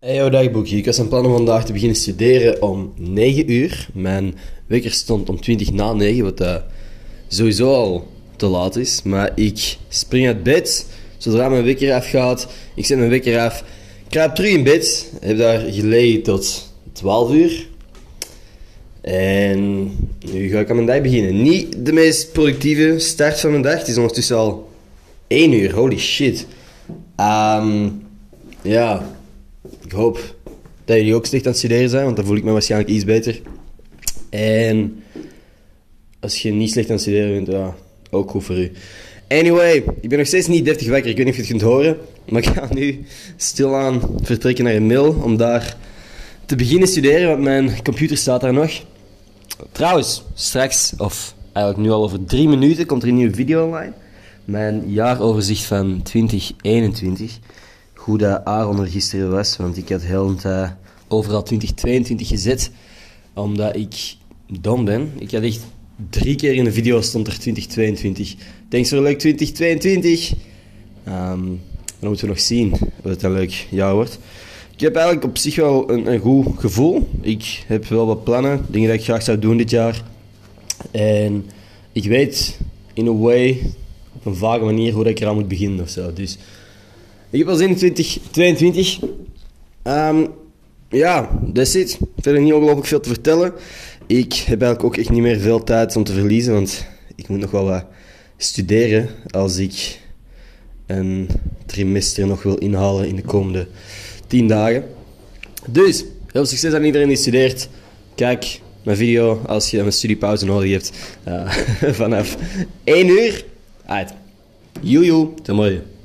Hey, yo, dagboekje. Ik was van plan om vandaag te beginnen studeren om 9 uur. Mijn wekker stond om 20 na 9, wat uh, sowieso al te laat is. Maar ik spring uit bed zodra mijn wekker afgaat. Ik zet mijn wekker af, kruip terug in bed. Heb daar gelegen tot 12 uur. En nu ga ik aan mijn dag beginnen. Niet de meest productieve start van mijn dag. Het is ondertussen al 1 uur. Holy shit. Um, ja, ik hoop dat jullie ook slecht aan het studeren zijn, want dan voel ik me waarschijnlijk iets beter. En als je niet slecht aan het studeren bent, ja, ook goed voor u. Anyway, ik ben nog steeds niet deftig wekker. Ik weet niet of je het kunt horen. Maar ik ga nu stilaan vertrekken naar mail om daar te beginnen studeren, want mijn computer staat daar nog. Trouwens, straks, of eigenlijk nu al over drie minuten, komt er een nieuwe video online. Mijn jaaroverzicht van 2021 hoe dat Aaron er gisteren was. Want ik had heel uh, overal 2022 gezet. Omdat ik dom ben. Ik had echt drie keer in de video stond er 2022. Thanks voor leuk 2022. Um, dan moeten we nog zien wat het een leuk jaar wordt. Ik heb eigenlijk op zich wel een, een goed gevoel. Ik heb wel wat plannen, dingen dat ik graag zou doen dit jaar. En ik weet in a way, op een vage manier, hoe ik eraan moet beginnen of zo. Dus ik heb al zin in 2022. Um, ja, that's it. Verder niet ongelooflijk veel te vertellen. Ik heb eigenlijk ook echt niet meer veel tijd om te verliezen, want ik moet nog wel wat studeren als ik een trimester nog wil inhalen in de komende 10 dagen. Dus, heel succes aan iedereen die studeert. Kijk mijn video als je een studiepauze nodig hebt uh, vanaf 1 uur. Uit. Joejoe, tot morgen.